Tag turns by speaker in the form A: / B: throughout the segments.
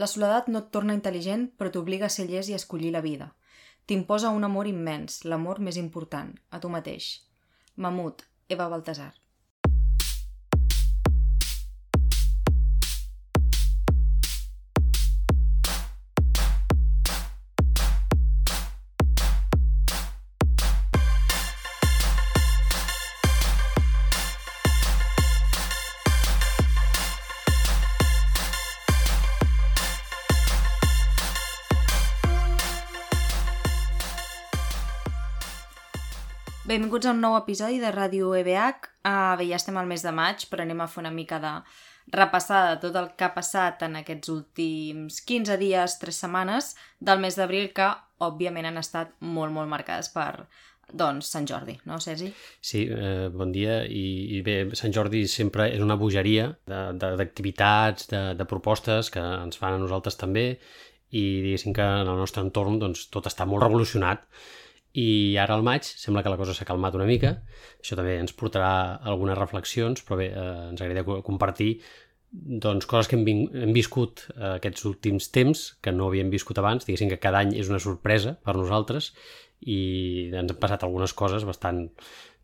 A: La soledat no et torna intel·ligent, però t'obliga a ser llest i a escollir la vida. T'imposa un amor immens, l'amor més important, a tu mateix. Mamut, Eva Baltasar. Benvinguts a un nou episodi de Ràdio EBH. Uh, bé, ja estem al mes de maig, però anem a fer una mica de repassada de tot el que ha passat en aquests últims 15 dies, 3 setmanes del mes d'abril, que òbviament han estat molt, molt marcades per doncs, Sant Jordi, no, Sergi?
B: Sí, eh, bon dia. I, I bé, Sant Jordi sempre és una bogeria d'activitats, de, de, de, de propostes que ens fan a nosaltres també i diguéssim que en el nostre entorn doncs, tot està molt revolucionat i ara al maig sembla que la cosa s'ha calmat una mica, això també ens portarà algunes reflexions, però bé, eh, ens agradaria compartir doncs, coses que hem, hem viscut eh, aquests últims temps, que no havíem viscut abans, diguéssim que cada any és una sorpresa per nosaltres i ens han passat algunes coses bastant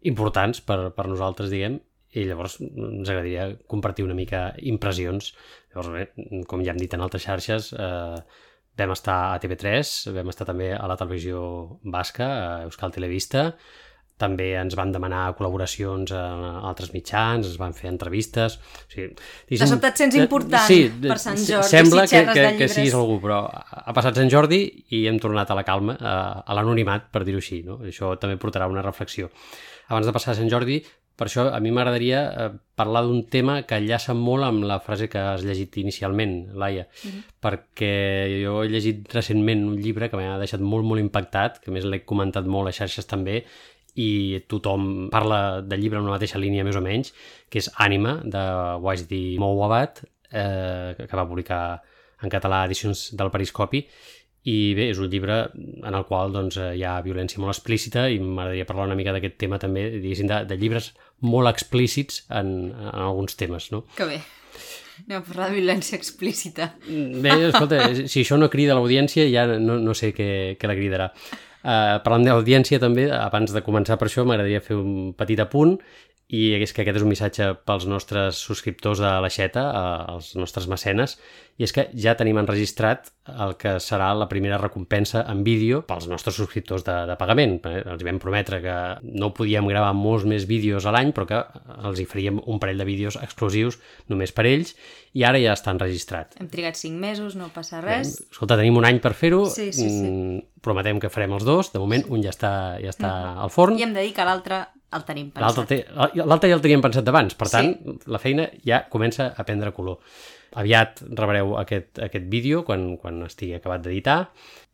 B: importants per, per nosaltres, diguem, i llavors ens agradaria compartir una mica impressions. Llavors, bé, com ja hem dit en altres xarxes, eh, Vam estar a TV3, vam estar també a la televisió basca, a Euskal Televista, també ens van demanar col·laboracions a altres mitjans, ens van fer entrevistes... O sigui,
A: diguéssim, de sobte et sents important sí, per Sant Jordi,
B: sembla
A: si
B: que, que, que siguis algú, però ha passat Sant Jordi i hem tornat a la calma, a, a l'anonimat, per dir-ho així. No? Això també portarà una reflexió. Abans de passar a Sant Jordi, per això a mi m'agradaria eh, parlar d'un tema que enllaça molt amb la frase que has llegit inicialment, Laia, mm -hmm. perquè jo he llegit recentment un llibre que m'ha deixat molt, molt impactat, que més l'he comentat molt a xarxes també, i tothom parla del llibre en una mateixa línia més o menys, que és Ànima, de Wajdi Mouabat, eh, que va publicar en català edicions del Periscopi, i bé, és un llibre en el qual doncs, eh, hi ha violència molt explícita i m'agradaria parlar una mica d'aquest tema també, diguéssim, de, de llibres molt explícits en, en alguns temes, no?
A: Que bé. Anem a parlar de violència explícita.
B: Bé, escolta, si això no crida l'audiència ja no, no sé què, què la cridarà. Uh, parlant d'audiència també, abans de començar per això m'agradaria fer un petit apunt i és que aquest és un missatge pels nostres subscriptors de l'Aixeta, els nostres mecenes, i és que ja tenim enregistrat el que serà la primera recompensa en vídeo pels nostres subscriptors de, de pagament. Eh, els vam prometre que no podíem gravar molts més vídeos a l'any, però que els hi faríem un parell de vídeos exclusius només per ells, i ara ja està enregistrat.
A: Hem trigat 5 mesos, no passa res.
B: Eh, escolta, tenim un any per fer-ho,
A: sí, sí, sí.
B: Mm, prometem que farem els dos, de moment un ja està, ja està mm. al forn.
A: I hem de dir que l'altre el tenim pensat.
B: L'altre ja el teníem pensat d'abans, per tant, sí. la feina ja comença a prendre color. Aviat rebreu aquest, aquest vídeo quan, quan estigui acabat d'editar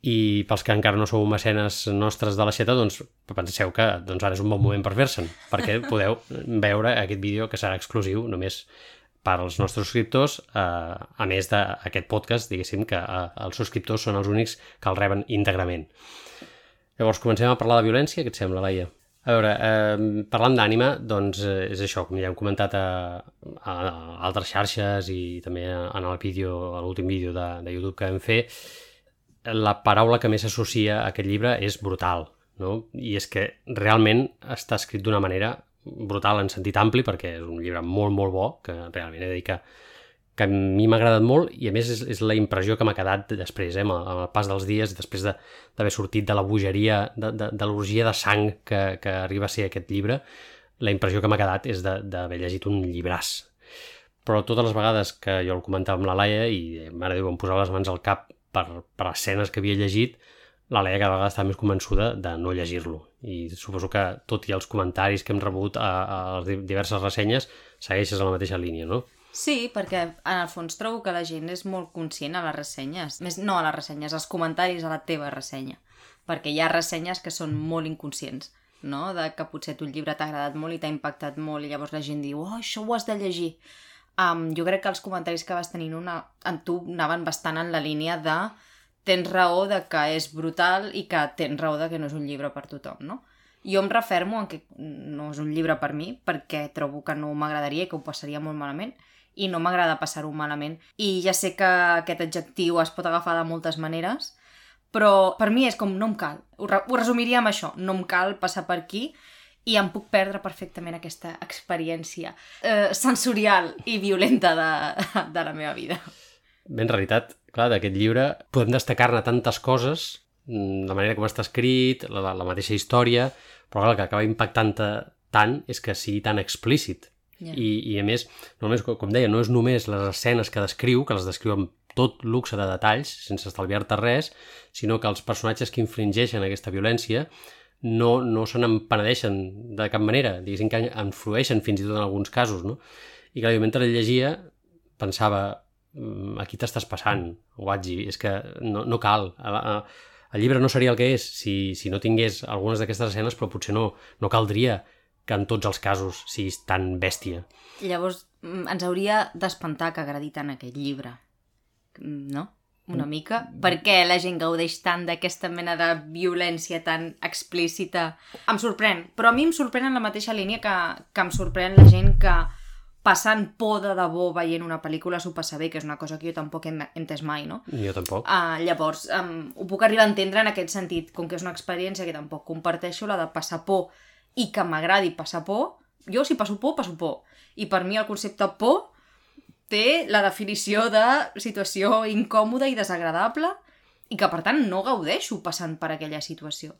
B: i pels que encara no sou mecenes nostres de la xeta, doncs penseu que doncs, ara és un bon moment per fer-se'n, perquè podeu veure aquest vídeo que serà exclusiu només per als nostres subscriptors, eh, a més d'aquest podcast, diguéssim que eh, els subscriptors són els únics que el reben íntegrament. Llavors, comencem a parlar de violència, què et sembla, Laia? A veure, eh, parlant d'ànima, doncs eh, és això, com ja hem comentat a, a, a altres xarxes i també en el vídeo, a l'últim vídeo de, de YouTube que vam fer, la paraula que més s'associa a aquest llibre és brutal, no? I és que realment està escrit d'una manera brutal en sentit ampli, perquè és un llibre molt, molt bo, que realment he de dir que a mi m'ha agradat molt i a més és, és la impressió que m'ha quedat després, eh, amb, el, amb el pas dels dies, després d'haver de, sortit de la bogeria, de, de, de l'orgia de sang que, que arriba a ser aquest llibre, la impressió que m'ha quedat és d'haver llegit un llibràs. Però totes les vegades que jo el comentava amb la Laia i mare Déu em posava les mans al cap per, per escenes que havia llegit, la Laia cada vegada estava més convençuda de no llegir-lo. I suposo que, tot i els comentaris que hem rebut a, a les diverses ressenyes, segueixes a la mateixa línia, no?
A: Sí, perquè en el fons trobo que la gent és molt conscient a les ressenyes. Més, no a les ressenyes, als comentaris a la teva ressenya. Perquè hi ha ressenyes que són molt inconscients, no? De que potser tu el llibre t'ha agradat molt i t'ha impactat molt i llavors la gent diu, oh, això ho has de llegir. Um, jo crec que els comentaris que vas tenir una, en tu anaven bastant en la línia de tens raó de que és brutal i que tens raó de que no és un llibre per tothom, no? Jo em refermo en que no és un llibre per mi perquè trobo que no m'agradaria i que ho passaria molt malament i no m'agrada passar-ho malament. I ja sé que aquest adjectiu es pot agafar de moltes maneres, però per mi és com no em cal. Ho, re ho resumiria amb això, no em cal passar per aquí i em puc perdre perfectament aquesta experiència eh, sensorial i violenta de, de la meva vida.
B: Bé, en realitat, clar, d'aquest llibre podem destacar-ne tantes coses, mm, la manera com està escrit, la, la mateixa història, però clar, el que acaba impactant tant és que sigui tan explícit. Yeah. I, I a més, només, com deia, no és només les escenes que descriu, que les descriu amb tot luxe de detalls, sense estalviar-te res, sinó que els personatges que infringeixen aquesta violència no, no se n'empenedeixen de cap manera, diguéssim que influeixen fins i tot en alguns casos, no? I clar, mentre el llegia pensava, mm, aquí t'estàs passant, Watji, és que no, no cal. El llibre no seria el que és si, si no tingués algunes d'aquestes escenes, però potser no, no caldria que en tots els casos siguis tan bèstia.
A: Llavors, mm, ens hauria d'espantar que agradi tant aquest llibre, no? Una mica. Per què la gent gaudeix tant d'aquesta mena de violència tan explícita? Em sorprèn, però a mi em sorprèn en la mateixa línia que, que em sorprèn la gent que passant por de debò veient una pel·lícula s'ho passa bé, que és una cosa que jo tampoc he entès mai, no?
B: Jo tampoc.
A: Uh, llavors, um, ho puc arribar a entendre en aquest sentit, com que és una experiència que tampoc comparteixo, la de passar por i que m'agradi passar por, jo si passo por, passo por. I per mi el concepte por té la definició de situació incòmoda i desagradable i que, per tant, no gaudeixo passant per aquella situació.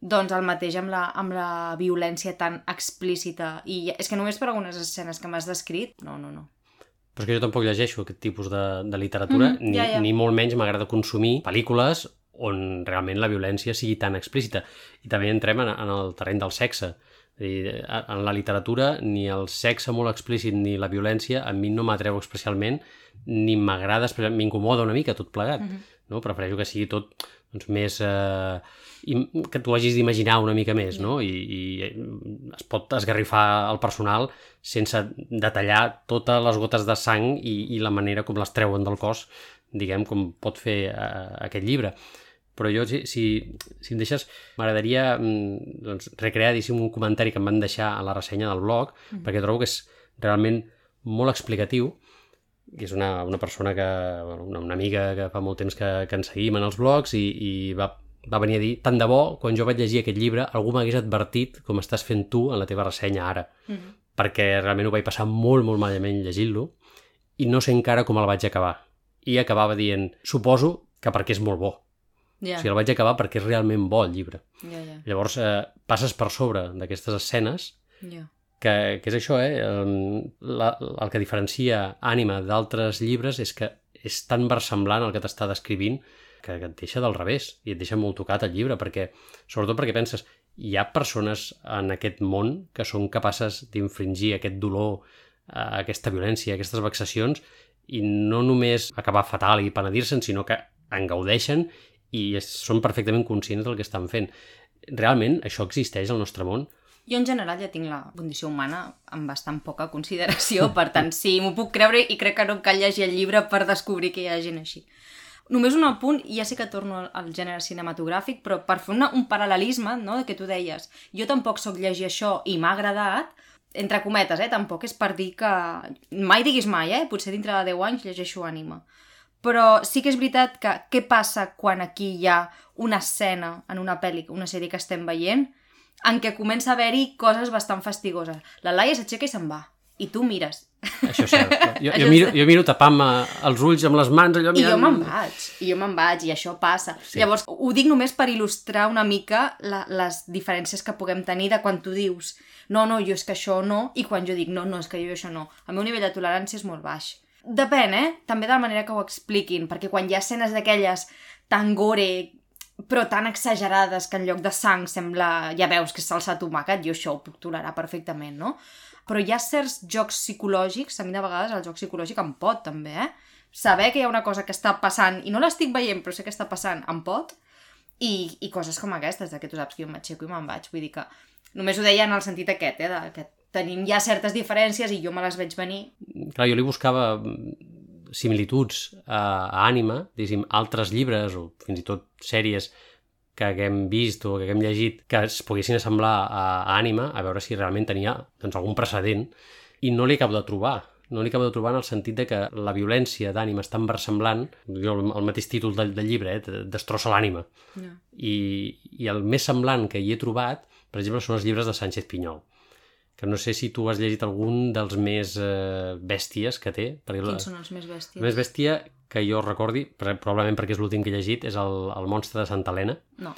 A: Doncs el mateix amb la, amb la violència tan explícita. I és que només per algunes escenes que m'has descrit, no, no, no.
B: Però és que jo tampoc llegeixo aquest tipus de, de literatura, mm, -hmm, ja, ja. Ni, ni molt menys m'agrada consumir pel·lícules on realment la violència sigui tan explícita. I també entrem en, en el terreny del sexe. Dir, en la literatura ni el sexe molt explícit ni la violència a mi no m'atreu especialment ni m'agrada, m'incomoda una mica tot plegat. Mm -hmm. no? Prefereixo que sigui tot doncs, més... Eh, que tu hagis d'imaginar una mica més, no? I, I es pot esgarrifar el personal sense detallar totes les gotes de sang i, i la manera com les treuen del cos, diguem, com pot fer eh, aquest llibre però jo, si, si, si em deixes, m'agradaria mm, doncs, recrear, diguéssim, un comentari que em van deixar a la ressenya del blog, mm. perquè trobo que és realment molt explicatiu, i és una, una persona que, bueno, una, una amiga que fa molt temps que, que ens seguim en els blogs i, i va, va venir a dir, tant de bo, quan jo vaig llegir aquest llibre, algú m'hagués advertit com estàs fent tu en la teva ressenya ara, mm -hmm. perquè realment ho vaig passar molt, molt malament llegint-lo i no sé encara com el vaig acabar. I acabava dient, suposo que perquè és molt bo Yeah. O sigui, el vaig acabar perquè és realment bo el llibre.
A: Yeah, yeah.
B: Llavors, eh, passes per sobre d'aquestes escenes
A: yeah.
B: que, que és això, eh? La, el que diferencia Ànima d'altres llibres és que és tan versemblant el que t'està descrivint que, que et deixa del revés i et deixa molt tocat el llibre, perquè, sobretot perquè penses, hi ha persones en aquest món que són capaces d'infringir aquest dolor, eh, aquesta violència, aquestes vexacions, i no només acabar fatal i penedir-se'n, sinó que en gaudeixen i són perfectament conscients del que estan fent. Realment, això existeix al nostre món?
A: Jo en general ja tinc la condició humana amb bastant poca consideració, per tant sí, m'ho puc creure i crec que no cal llegir el llibre per descobrir que hi ha gent així. Només un apunt, ja sé que torno al gènere cinematogràfic, però per fer una, un paral·lelisme, no?, que tu deies, jo tampoc sóc llegir això i m'ha agradat, entre cometes, eh, tampoc és per dir que... Mai diguis mai, eh, potser dintre de 10 anys llegeixo ànima però sí que és veritat que què passa quan aquí hi ha una escena en una pel·li, una sèrie que estem veient, en què comença a haver-hi coses bastant fastigoses. La Laia s'aixeca i se'n va. I tu mires.
B: Això és cert. Jo, jo, miro, jo miro tapant-me els ulls amb les mans, allò
A: mirant... I jo me'n vaig, i jo me'n vaig, i això passa. Sí. Llavors, ho dic només per il·lustrar una mica la, les diferències que puguem tenir de quan tu dius no, no, jo és que això no, i quan jo dic no, no, és que jo això no. El meu nivell de tolerància és molt baix. Depèn, eh? També de la manera que ho expliquin, perquè quan hi ha escenes d'aquelles tan gore, però tan exagerades que en lloc de sang sembla... ja veus que és salsa tomàquet, jo això ho puc tolerar perfectament, no? Però hi ha certs jocs psicològics, a mi de vegades el joc psicològic em pot, també, eh? Saber que hi ha una cosa que està passant, i no l'estic veient, però sé que està passant, em pot, i, i coses com aquestes, de que tu saps que jo m'aixeco i me'n vaig, vull dir que només ho deia en el sentit aquest, eh, d'aquest tenim ja certes diferències i jo me les veig venir.
B: Clar, jo li buscava similituds a, a Ànima, diguéssim, altres llibres o fins i tot sèries que haguem vist o que haguem llegit que es poguessin assemblar a, a Ànima, a veure si realment tenia doncs, algun precedent, i no l'he acabo de trobar. no l'hi acabo de trobar en el sentit de que la violència d'ànima és tan versemblant, jo el mateix títol del, del llibre, eh, destrossa l'ànima.
A: No.
B: I, I el més semblant que hi he trobat, per exemple, són els llibres de Sánchez Pinyol que no sé si tu has llegit algun dels més eh, bèsties que té. Perquè la-
A: Quins són els més bèsties?
B: el més bèstia que jo recordi, probablement perquè és l'últim que he llegit, és el, el monstre de Santa Helena.
A: No,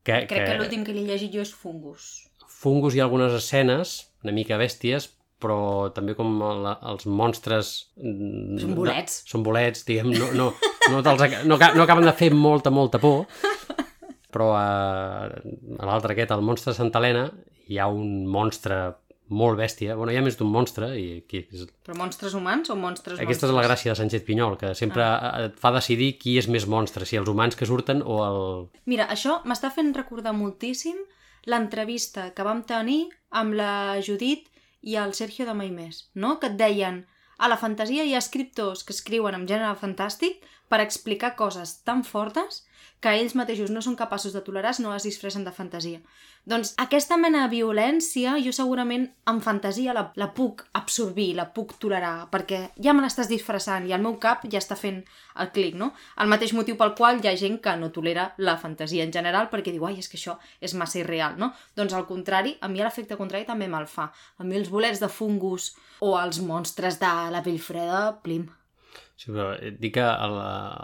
B: Que,
A: crec que, l'últim que li he llegit jo és Fungus.
B: Fungus hi ha algunes escenes una mica bèsties, però també com la, els monstres... mm,
A: Són bolets.
B: De, són bolets, diguem, no, no, no, aca- no, no acaben de fer molta, molta por, però a, a l'altre aquest, el monstre de Santa Helena, hi ha un monstre molt bèstia, bueno, hi ha més d'un monstre, i aquí és
A: Però monstres humans o monstres
B: aquesta és la
A: monstres?
B: gràcia de Sánchez Pinyol, que sempre ah. et fa decidir qui és més monstre, si els humans que surten o el...
A: Mira, això m'està fent recordar moltíssim l'entrevista que vam tenir amb la Judit i el Sergio de Mai Més, no? Que et deien a la fantasia hi ha escriptors que escriuen en gènere fantàstic per explicar coses tan fortes que ells mateixos no són capaços de tolerar no les disfressen de fantasia. Doncs aquesta mena de violència jo segurament en fantasia la, la puc absorbir, la puc tolerar, perquè ja me l'estàs disfressant i el meu cap ja està fent el clic, no? El mateix motiu pel qual hi ha gent que no tolera la fantasia en general perquè diu, ai, és que això és massa irreal, no? Doncs al contrari, a mi l'efecte contrari també me'l fa. A mi els bolets de fungus o els monstres de la pell freda, plim.
B: Sí, però et dic que el,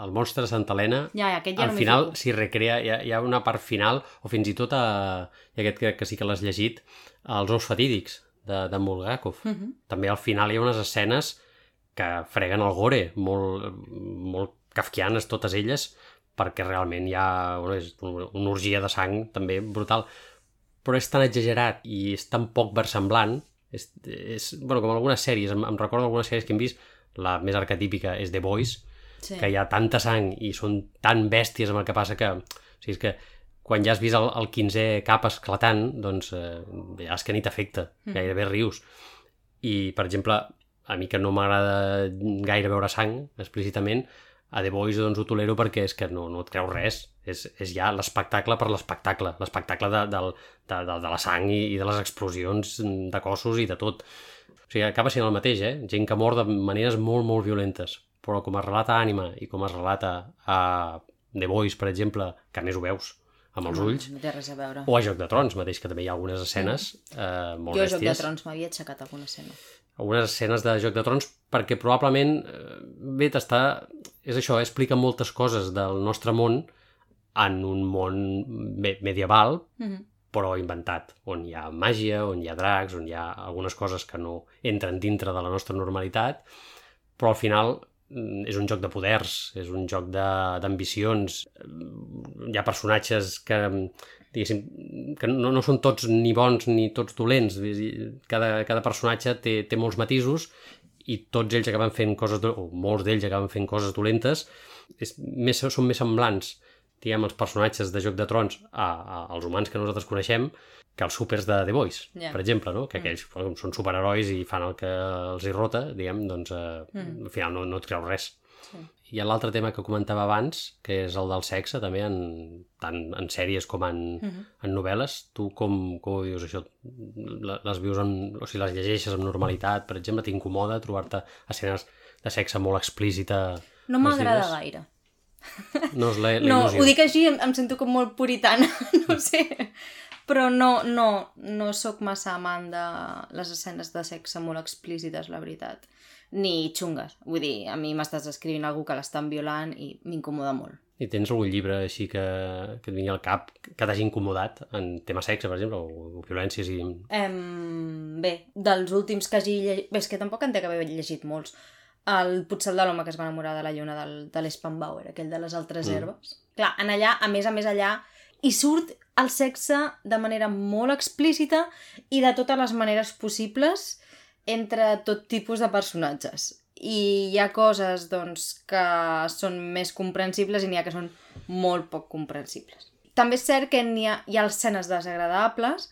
B: el monstre de Santa Helena,
A: Ja, ja, ja
B: al
A: no
B: final s'hi recrea, hi ha, hi ha una part final, o fins i tot, a, i aquest crec que sí que l'has llegit, els ous fatídics de, de Bulgakov.
A: Uh -huh.
B: També al final hi ha unes escenes que freguen el gore, molt, molt kafkianes totes elles, perquè realment hi ha és una orgia de sang també brutal. Però és tan exagerat i és tan poc versemblant, és, és, bueno, com algunes sèries, em, em recordo algunes sèries que hem vist, la més arquetípica és The Boys,
A: Sí.
B: que hi ha tanta sang i són tan bèsties amb el que passa que... O sigui, és que quan ja has vist el, el 15è cap esclatant, doncs eh, ja és que ni t'afecta,
A: Mm.
B: gairebé rius. I, per exemple, a mi que no m'agrada gaire veure sang, explícitament, a The Boys doncs ho tolero perquè és que no, no et creus res. És, és ja l'espectacle per l'espectacle, l'espectacle de, de, de, de, de la sang i, i de les explosions de cossos i de tot. O sigui, acaba sent el mateix, eh? Gent que mor de maneres molt, molt violentes. Però com es relata Ànima i com es relata a The Boys, per exemple, que a més ho veus amb els
A: No,
B: ulls,
A: No té res a veure.
B: o a Joc de Trons mateix, que també hi ha algunes escenes eh, molt
A: jo a Joc de
B: bèsties.
A: Trons m'havia aixecat alguna escena.
B: Algunes escenes de Joc de Trons, perquè probablement, eh, bé, t'està... És això, eh? explica moltes coses del nostre món en un món me medieval,
A: Uh -huh.
B: Però inventat, on hi ha màgia, on hi ha dracs, on hi ha algunes coses que no entren dintre de la nostra normalitat, però al final mm, és un joc de poders, és un joc d'ambicions, hi ha personatges que, diguéssim, que no, no són tots ni bons ni tots dolents, cada, cada personatge té, té molts matisos i tots ells acaben fent coses, o molts d'ells acaben fent coses dolentes, és, més, són més semblants diguem, els personatges de Joc de Trons a, a, als humans que nosaltres coneixem que els supers de The Boys,
A: Ja.
B: per exemple, no? que aquells com són superherois i fan el que els hi rota, diguem, doncs eh,
A: Mm.
B: al final no, no et creus res.
A: Sí.
B: I l'altre tema que comentava abans, que és el del sexe, també en, tant en sèries com en,
A: Uh -huh.
B: en novel·les, tu com, com ho vius això? Le- Les vius en, o sigui, les llegeixes amb normalitat, per exemple, t'incomoda trobar-te escenes de sexe molt explícita
A: No m'agrada gaire.
B: No és la, la
A: No,
B: il·lusió.
A: ho dic així, em, em sento com molt puritana, no sé. Però no, no, no sóc massa amant de les escenes de sexe molt explícites, la veritat. Ni xungues. Vull dir, a mi m'estàs escrivint algú que l'estan violant i m'incomoda molt.
B: I tens algun llibre així que, que et vingui al cap que t'hagi incomodat en tema sexe, per exemple, o, o violències i...
A: Em... Bé, dels últims que hagi llegit... Bé, és que tampoc en té que haver llegit molts. El Potser de l'home que es va enamorar de la lluna del, de l'Espambauer, aquell de les altres
B: Mm.
A: herbes. Clar, en allà, a més a més allà, hi surt el sexe de manera molt explícita i de totes les maneres possibles entre tot tipus de personatges. I hi ha coses, doncs, que són més comprensibles i n'hi ha que són molt poc comprensibles. També és cert que n'hi ha, hi ha escenes desagradables,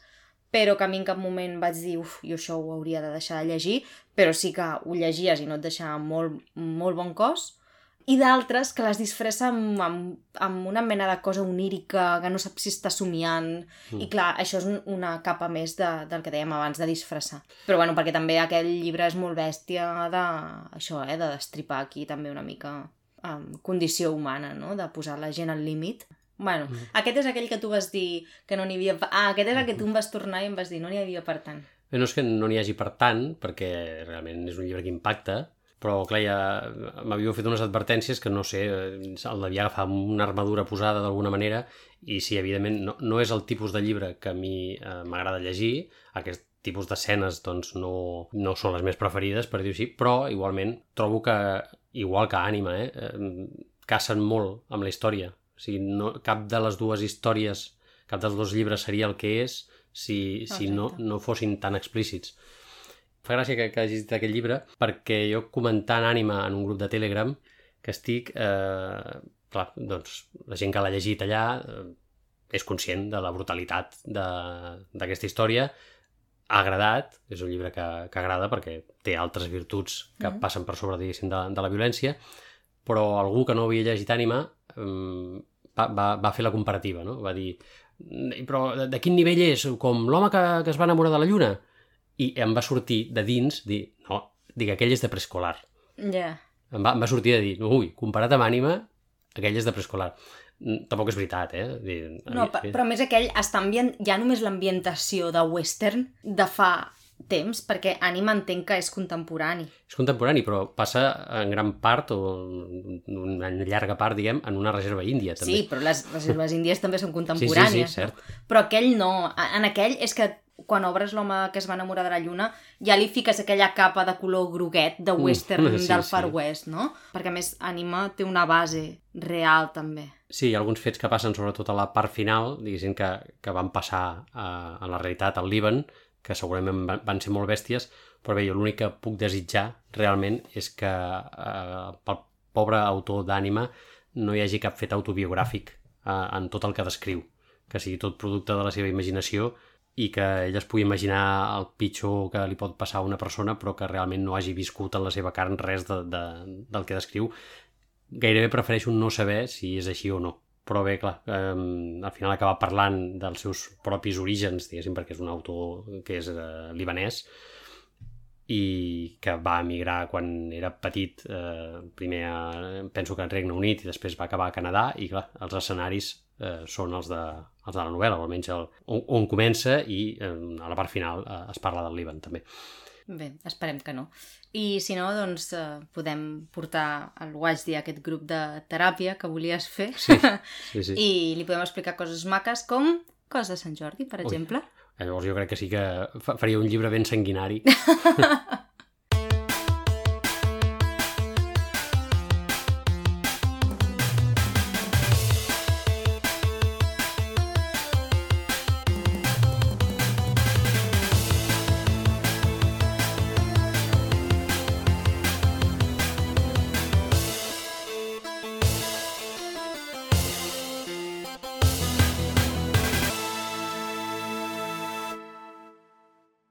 A: però que a mi en cap moment vaig dir uf, jo això ho hauria de deixar de llegir, però sí que ho llegies i no et deixava molt, molt bon cos. i d'altres que les disfressa amb, amb, amb una mena de cosa onírica que no sap si està somiant mm. i clar, això és un, una capa més de, del que dèiem abans de disfressar però bueno, perquè també aquell llibre és molt bèstia de, això, eh, de destripar aquí també una mica um, condició humana, no? de posar la gent al límit Bueno, mm. aquest és aquell que tu vas dir que no n'hi havia... Ah, aquest és el que tu em vas tornar i em vas dir no n'hi havia per tant.
B: Bé, no és que no n'hi hagi per tant, perquè realment és un llibre que impacta, però clar, ja m'havíeu fet unes advertències que no sé, el devia agafar amb una armadura posada d'alguna manera i sí, evidentment, no, no és el tipus de llibre que a mi eh, m'agrada llegir, aquest tipus d'escenes doncs no, no són les més preferides, per dir-ho així, però igualment trobo que, igual que Ànima, eh, eh, cacen molt amb la història. O sigui, no, cap de les dues històries, cap dels dos llibres seria el que és si, si no, no fossin tan explícits. Fa gràcia que, que hagis dit aquest llibre perquè jo comentant ànima en un grup de Telegram que estic, eh, clar, doncs la gent que l'ha llegit allà eh, és conscient de la brutalitat d'aquesta història, ha agradat, és un llibre que, que agrada perquè té altres virtuts que mm. passen per sobre, diguéssim, de, de la violència, però algú que no havia llegit ànima va, va, va fer la comparativa, no? Va dir, però de, de quin nivell és? Com l'home que, que es va enamorar de la lluna? i em va sortir de dins dir, no, dic, aquell és de preescolar.
A: Ja. Yeah.
B: Em, va, em va sortir de dir, ui, comparat amb ànima, aquell és de preescolar. Mm, tampoc és veritat, eh? Dir,
A: no, mi, però més aquell està ambient... ja només l'ambientació de western de fa temps, perquè Ànima entenc que és contemporani.
B: És contemporani, però passa en gran part, o una llarga part, diguem, en una reserva índia, també.
A: Sí, però les reserves índies també són contemporànies.
B: Sí, sí, sí, cert.
A: Però aquell no. En aquell és que quan obres l'home que es va enamorar de la lluna, ja li fiques aquella capa de color groguet de mm, western mm, sí, del Far sí. West, no? Perquè, a més, Anima té una base real, també.
B: Sí, hi ha alguns fets que passen sobretot a la part final, diguéssim, que, que van passar a, a la realitat al Líban, que segurament van ser molt bèsties, però bé, jo l'únic que puc desitjar realment és que eh, pel pobre autor d'Ànima no hi hagi cap fet autobiogràfic eh, en tot el que descriu, que sigui tot producte de la seva imaginació i que ell es pugui imaginar el pitjor que li pot passar a una persona però que realment no hagi viscut en la seva carn res de, de, del que descriu. Gairebé prefereixo no saber si és així o no però bé, clar, eh, al final acaba parlant dels seus propis orígens, diguéssim, perquè és un autor que és eh, libanès i que va emigrar quan era petit, eh, primer a, penso que al Regne Unit i després va acabar a Canadà i clar, els escenaris eh, són els de, els de la novel·la, o almenys el, on, on comença i eh, a la part final eh, es parla del Líban també.
A: Bé, esperem que no. I si no, doncs eh, podem portar el Watchdi a aquest grup de teràpia que volies fer
B: sí, sí, sí.
A: i li podem explicar coses maques com coses de Sant Jordi, per Ui. exemple.
B: Llavors jo crec que sí que faria un llibre ben sanguinari.